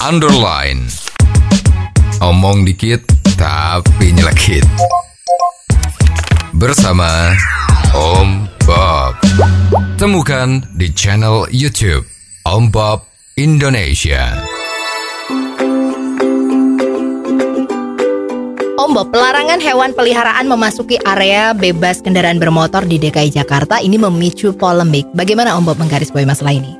underline. Omong dikit tapi nyelekit. Bersama Om Bob. Temukan di channel YouTube Om Bob Indonesia. Om Bob, pelarangan hewan peliharaan memasuki area bebas kendaraan bermotor di DKI Jakarta ini memicu polemik. Bagaimana Om Bob menggarisbawahi masalah ini?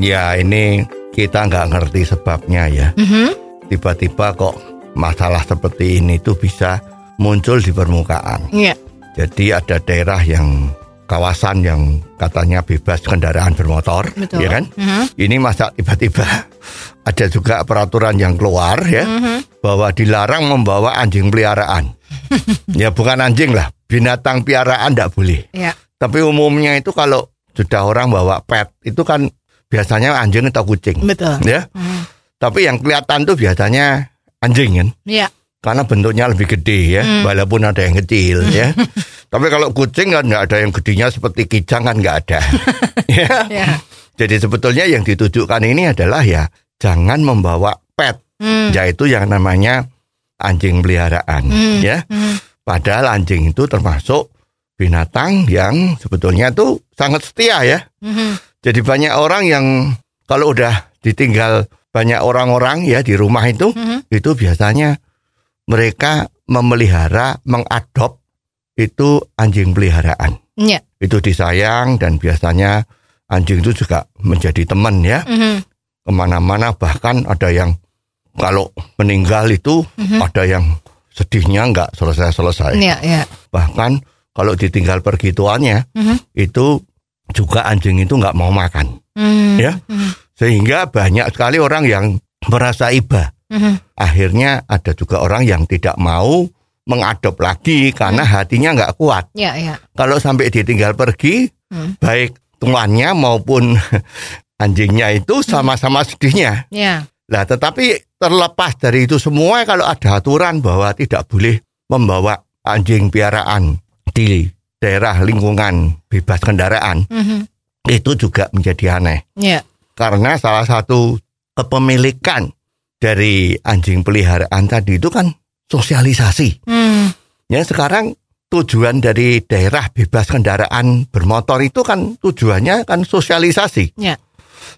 Ya ini kita nggak ngerti sebabnya ya. Mhm. Tiba-tiba kok masalah seperti ini tuh bisa muncul di permukaan. Iya. Jadi ada daerah yang kawasan yang katanya bebas kendaraan bermotor, Betul. ya kan? Mhm. Ini masa tiba-tiba ada juga peraturan yang keluar ya Mhm. bahwa dilarang membawa anjing peliharaan. ya bukan anjing lah, binatang piaraan tidak boleh. Iya. Tapi umumnya itu kalau sudah orang bawa pet itu kan biasanya anjing atau kucing, Betul. ya. Mhm. Tapi yang kelihatan tuh biasanya anjing kan, Iya. karena bentuknya lebih gede ya, Hmm. walaupun ada yang kecil ya. Tapi kalau kucing kan nggak ada yang gedenya seperti kijang kan nggak ada. ya. Iya. Jadi sebetulnya yang ditujukan ini adalah ya jangan membawa pet, Hmm. yaitu yang namanya anjing peliharaan, Hmm. ya. Hmm. Padahal anjing itu termasuk binatang yang sebetulnya tuh sangat setia ya. Mhm. Jadi banyak orang yang kalau udah ditinggal banyak orang-orang ya di rumah itu, Mhm. itu biasanya mereka memelihara, mengadop itu anjing peliharaan. Iya. Itu disayang dan biasanya anjing itu juga menjadi teman ya. Mhm. Ke mana-mana bahkan ada yang kalau meninggal itu Mhm. ada yang sedihnya nggak selesai-selesai. Iya. Iya. Bahkan kalau ditinggal pergi tuannya Mhm. itu juga anjing itu nggak mau makan. Mhm. Ya. Mhm. Sehingga banyak sekali orang yang merasa iba. Mhm. Akhirnya ada juga orang yang tidak mau mengadop lagi karena hatinya nggak kuat. Iya. Iya. Kalau sampai ditinggal pergi, Hmm. baik tuannya maupun anjingnya itu sama-sama sedihnya. Iya. Nah, tetapi terlepas dari itu semua, kalau ada aturan bahwa tidak boleh membawa anjing piaraan di daerah lingkungan bebas kendaraan, Mhm. itu juga menjadi aneh. Iya. Karena salah satu kepemilikan dari anjing peliharaan tadi itu kan sosialisasi. Hmm. Ya sekarang tujuan dari daerah bebas kendaraan bermotor itu kan tujuannya kan sosialisasi. Ya.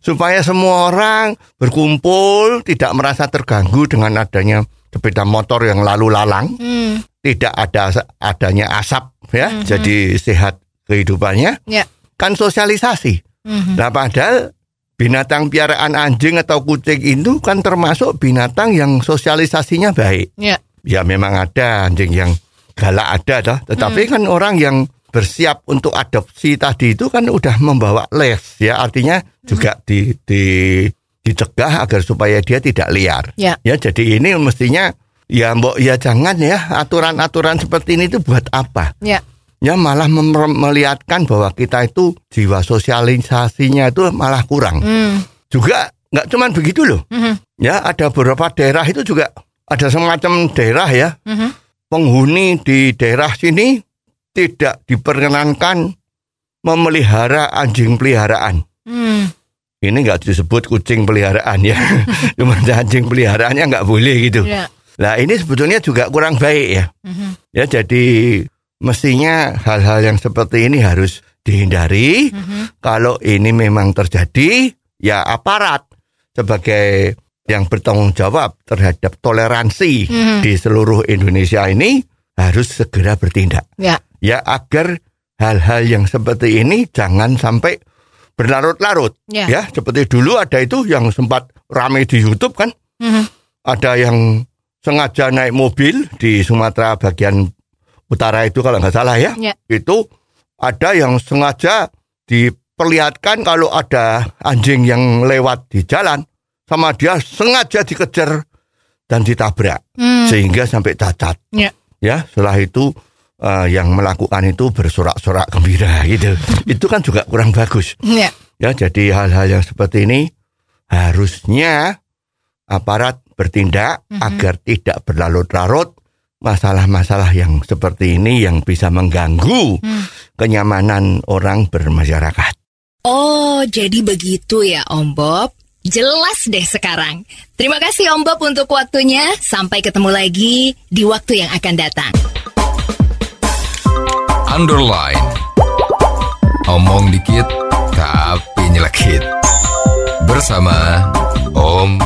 Supaya semua orang berkumpul tidak merasa terganggu dengan adanya sepeda motor yang lalu lalang, Hmm. tidak ada adanya asap ya, Mhm. jadi sehat kehidupannya. Ya. Kan sosialisasi. Mhm. Nah padahal binatang piaraan anjing atau kucing itu kan termasuk binatang yang sosialisasinya baik. Iya. Ya memang ada anjing yang galak ada toh, tetapi kan orang yang bersiap untuk adopsi tadi itu kan udah membawa les ya artinya juga di, di dicegah agar supaya dia tidak liar. Ya. Ya jadi ini mestinya ya mbok ya jangan ya aturan-aturan seperti ini itu buat apa? Ya. Ya malah melihatkan bahwa kita itu jiwa sosialisasinya itu malah kurang. Hmm. Juga nggak cuman begitu loh. Mhm. Ya ada beberapa daerah itu juga ada semacam daerah ya Mhm. penghuni di daerah sini tidak diperkenankan memelihara anjing peliharaan. Hmm. Ini nggak disebut kucing peliharaan ya, cuma anjing peliharaannya nggak boleh gitu. Ya. Nah ini sebetulnya juga kurang baik ya. Mhm. Ya jadi mestinya hal-hal yang seperti ini harus dihindari. Mhm. Kalau ini memang terjadi, ya aparat sebagai yang bertanggung jawab terhadap toleransi Mhm. di seluruh Indonesia ini harus segera bertindak. Ya. Ya agar hal-hal yang seperti ini jangan sampai berlarut-larut. Ya. Ya, seperti dulu ada itu yang sempat ramai di YouTube kan, Mhm. ada yang sengaja naik mobil di Sumatera bagian utara itu kalau nggak salah ya, Ya. itu ada yang sengaja diperlihatkan kalau ada anjing yang lewat di jalan sama dia sengaja dikejar dan ditabrak Hmm. sehingga sampai cacat. Ya. Ya, setelah itu eh, yang melakukan itu bersorak-sorak gembira gitu. itu kan juga kurang bagus. Ya. Ya, jadi hal-hal yang seperti ini harusnya aparat bertindak Mhm. agar tidak berlarut-larut masalah-masalah yang seperti ini yang bisa mengganggu Hmm. kenyamanan orang bermasyarakat. Oh, jadi begitu ya Om Bob. Jelas deh sekarang. Terima kasih Om Bob untuk waktunya. Sampai ketemu lagi di waktu yang akan datang. Underline. Omong dikit tapi nyelekit. Bersama Om